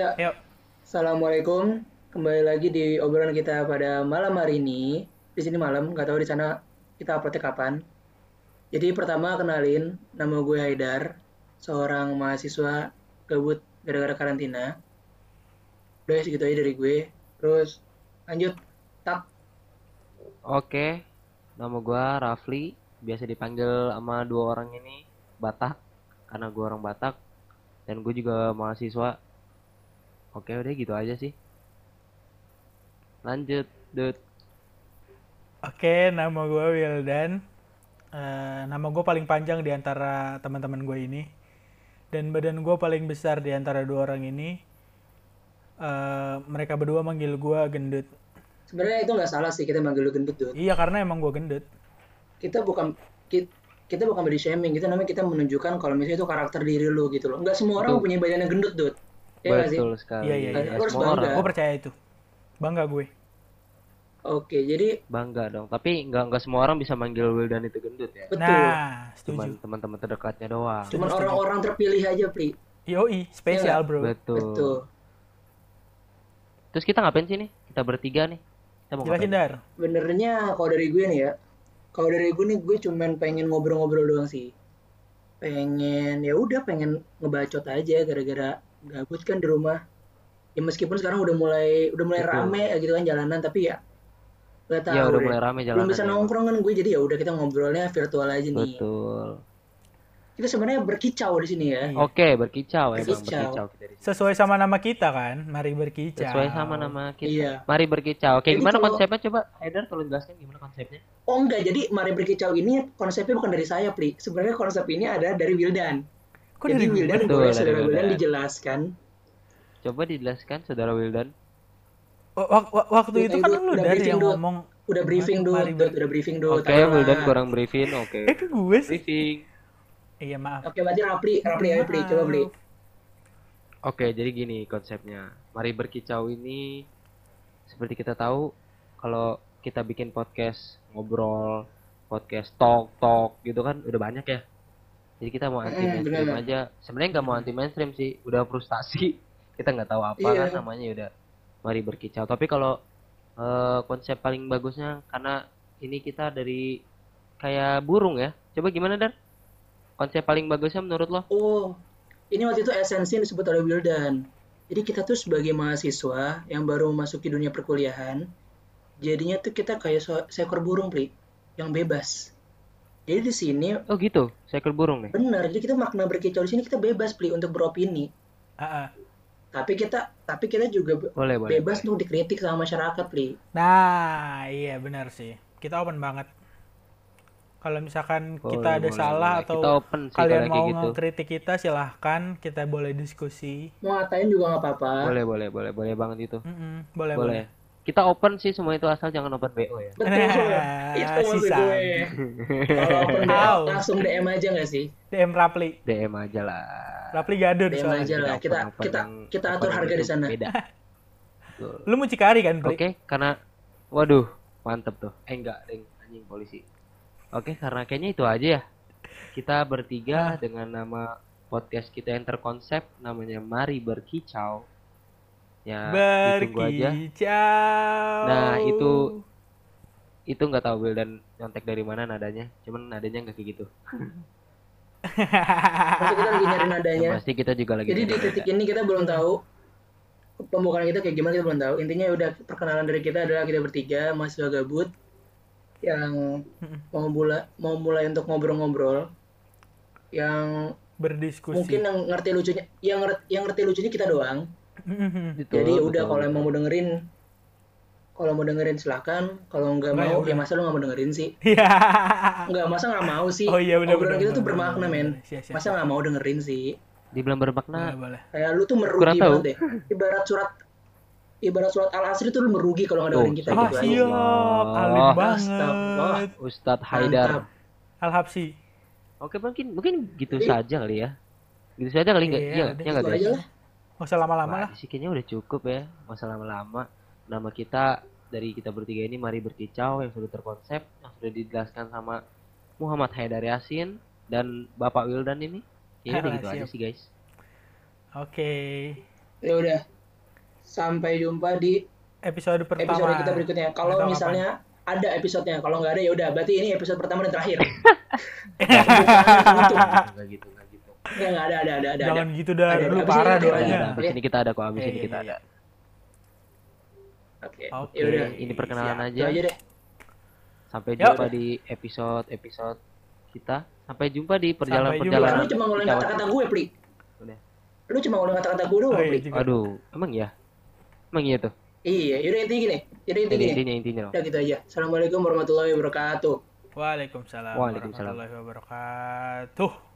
Ya, Yuk. Assalamualaikum. Kembali lagi di obrolan kita pada malam hari ini. Di sini malam, nggak tahu di sana kita uploadnya kapan. Jadi pertama kenalin, nama gue Haidar, seorang mahasiswa gabut gara-gara karantina. Udah segitu aja dari gue. Terus lanjut, tak. Oke, nama gua Rafli, biasa dipanggil sama dua orang ini Batak, karena gua orang Batak, dan gue juga mahasiswa. Oke, udah gitu aja sih. Lanjut, Dut. Oke, nama gue Wildan. Eh, nama gue paling panjang di antara teman-teman gue ini. Dan badan gue paling besar di antara dua orang ini. Eh, mereka berdua manggil gue gendut. Sebenarnya itu nggak salah sih kita manggil lu gendut, Dut. Iya, karena emang gue gendut. Kita bukan kita, kita bukan body shaming, kita namanya kita menunjukkan kalau misalnya itu karakter diri lu gitu loh. Nggak semua orang Betul. punya badan yang gendut, Dut. Ya nggak sih? Betul sekali. Iya, iya, iya. Harus semua bangga. orang Gue percaya itu. Bangga gue. Oke, jadi bangga dong. Tapi nggak nggak semua orang bisa manggil Wildan itu gendut ya. betul. Nah, Cuman setuju. teman-teman terdekatnya doang. Cuman orang-orang terpilih aja, Pri. Yoi, spesial bro. Betul. Betul. Terus kita ngapain sih nih? Kita bertiga nih. Kita mau Jelasin ngapain? Dar. Benernya kalau dari gue nih ya, kalau dari gue nih gue cuman pengen ngobrol-ngobrol doang sih. Pengen ya udah pengen ngebacot aja gara-gara gabut kan di rumah. Ya meskipun sekarang udah mulai udah mulai Betul. rame ya gitu kan jalanan tapi ya gak tahu Ya udah deh. mulai rame Belum jalanan. bisa ya. nongkrong kan gue jadi ya udah kita ngobrolnya virtual aja nih. Betul. Kita sebenarnya berkicau di sini ya. Oke, berkicau ya, Bang. Berkicau. Berkicau kita di sini. Sesuai sama nama kita kan, mari berkicau. Sesuai sama nama kita. Iya. Mari berkicau. Oke, Jadi gimana kalau- konsepnya coba? Haidar tolong jelaskan gimana konsepnya? Oh enggak, jadi mari berkicau ini konsepnya bukan dari saya, Pli. Sebenarnya konsep ini ada dari Wildan. Kok jadi dari? Wildan Betul, boleh dari saudara Wildan Wildan. dijelaskan. Coba dijelaskan Saudara Wildan. Wak- wak- wak- waktu Dut, itu kan lu udah dari briefing, yang ngomong Udah briefing dulu, udah briefing dulu. Oke, Ayolah. Wildan kurang briefing. Oke. Eh, itu gue sih. Briefing. Iya, maaf. Oke, berarti Rapli, Rapli ayo Pli, coba. Maaf. Oke, jadi gini konsepnya. Mari berkicau ini seperti kita tahu kalau kita bikin podcast ngobrol, podcast talk talk gitu kan udah banyak ya. Jadi kita mau anti mainstream bener. aja. Sebenarnya nggak mau anti mainstream sih, udah frustasi. Kita nggak tahu apa Iya. kan namanya udah. Mari berkicau. Tapi kalau eh, konsep paling bagusnya karena ini kita dari kayak burung ya. Coba gimana Dar? Konsep paling bagusnya menurut lo? Oh, ini waktu itu esensi yang disebut oleh Wildan. Jadi kita tuh sebagai mahasiswa yang baru memasuki dunia perkuliahan, jadinya tuh kita kayak so- seekor burung, Pli, yang bebas. Jadi di sini Oh gitu, seekor burung nih. benar, jadi kita makna berkicau di sini kita bebas, Pli, untuk beropini. Ah, ah. Tapi kita tapi kita juga be- Boleh, boleh. bebas untuk dikritik sama masyarakat, Pli. Nah, iya benar sih. Kita open banget. Kalau misalkan Boleh, kita ada boleh, salah boleh. atau Kita open sih kalian mau gitu. ngekritik kita, silahkan kita boleh diskusi. Mau ngatain juga nggak apa-apa. Boleh, boleh, boleh, boleh banget itu. Mm-mm, boleh, Boleh. boleh. Kita open sih semua itu asal jangan open BO ya. Betul. Nah, itu maksud sisa. gue. Kalau open BO, Au. langsung DM aja nggak sih? DM Rapli. DM aja lah. Rapli gaduh DM soalnya. aja lah. Kita Open-open kita yang- kita open atur harga di sana. Beda. Betul. Lu mucikari kan, Pli? Oke, karena waduh, mantep tuh. Eh enggak, deng, anjing polisi. Oke, karena kayaknya itu aja ya. Kita bertiga dengan nama podcast kita yang terkonsep namanya Mari Berkicau. Ya, ditunggu aja. Berkicau. Nah, itu- Itu nggak tahu Will dan nyontek dari mana nadanya. Cuman nadanya nggak kayak gitu. Pasti kita lagi nyari nadanya. Yang pasti kita juga lagi Jadi di titik nada. ini kita belum tahu pembukaan kita kayak gimana kita belum tahu. Intinya udah perkenalan dari kita adalah kita bertiga mahasiswa gabut yang mau mulai mau mulai untuk ngobrol-ngobrol yang Berdiskusi. mungkin yang ngerti lucunya yang ngerti, yang ngerti lucunya kita doang. Betul, Jadi udah betul, kalau betul. emang mau dengerin kalau mau dengerin silakan, kalau nggak ya mau udah. ya masa lu nggak mau dengerin sih? Iya. Nggak, masa nggak mau sih? Oh iya, bener, Obrolan kita tuh bermakna, men. siap, Masa nggak mau dengerin sih? Dibilang bermakna. boleh. Kayak lu tuh merugi Kurang tahu. banget deh. Ibarat surat ibarat surat Al Asri tuh lu merugi kalau nggak dengerin kita Ah, gitu siap. Allah. Alim banget. Ustadz Haidar. Mantap. Al-Habsi. Oke, mungkin mungkin gitu Jadi- saja kali ya. Gitu saja kali nggak? Iya, Iya, udah. iya nggak guys? Nggak usah lama-lama lah. sih kayaknya udah cukup ya. Nggak usah lama-lama. Nama kita dari kita bertiga ini Mari Berkicau yang sudah terkonsep, yang sudah dijelaskan sama Muhammad Haidar Yasin dan Bapak Wildan ini. Kayaknya udah Ah, gitu aja sih guys. Oke. Ya udah. Sampai jumpa di Episode pertama. episode kita berikutnya. Kalau misalnya ada episodenya, kalau nggak ada ya udah. Berarti ini episode pertama dan terakhir. Enggak gitu, enggak nggak ada, ada, ada, ada. Jangan ada. gitu dah, Ada, lu parah doanya. Ada, abis ini kita ada kok, abis ini Iya, kita iya, ada. Oke. Oke. Ya udah. Ini perkenalan Siap. aja. Aja deh. Sampai jumpa di episode-episode kita. Sampai jumpa di jumpa. perjalanan-perjalanan. Lu cuma ngulangin kita. kata-kata gue, Pli. Udah. Lu cuma ngulangin kata-kata gue doang, Oh, iya Pli. Aduh, emang ya? Emang iya tuh? Iya, yaudah intinya gini. Jadi intinya gini. intinya intinya dong. Udah gitu aja. Assalamualaikum warahmatullahi wabarakatuh. Waalaikumsalam Waalaikumsalam. warahmatullahi wabarakatuh.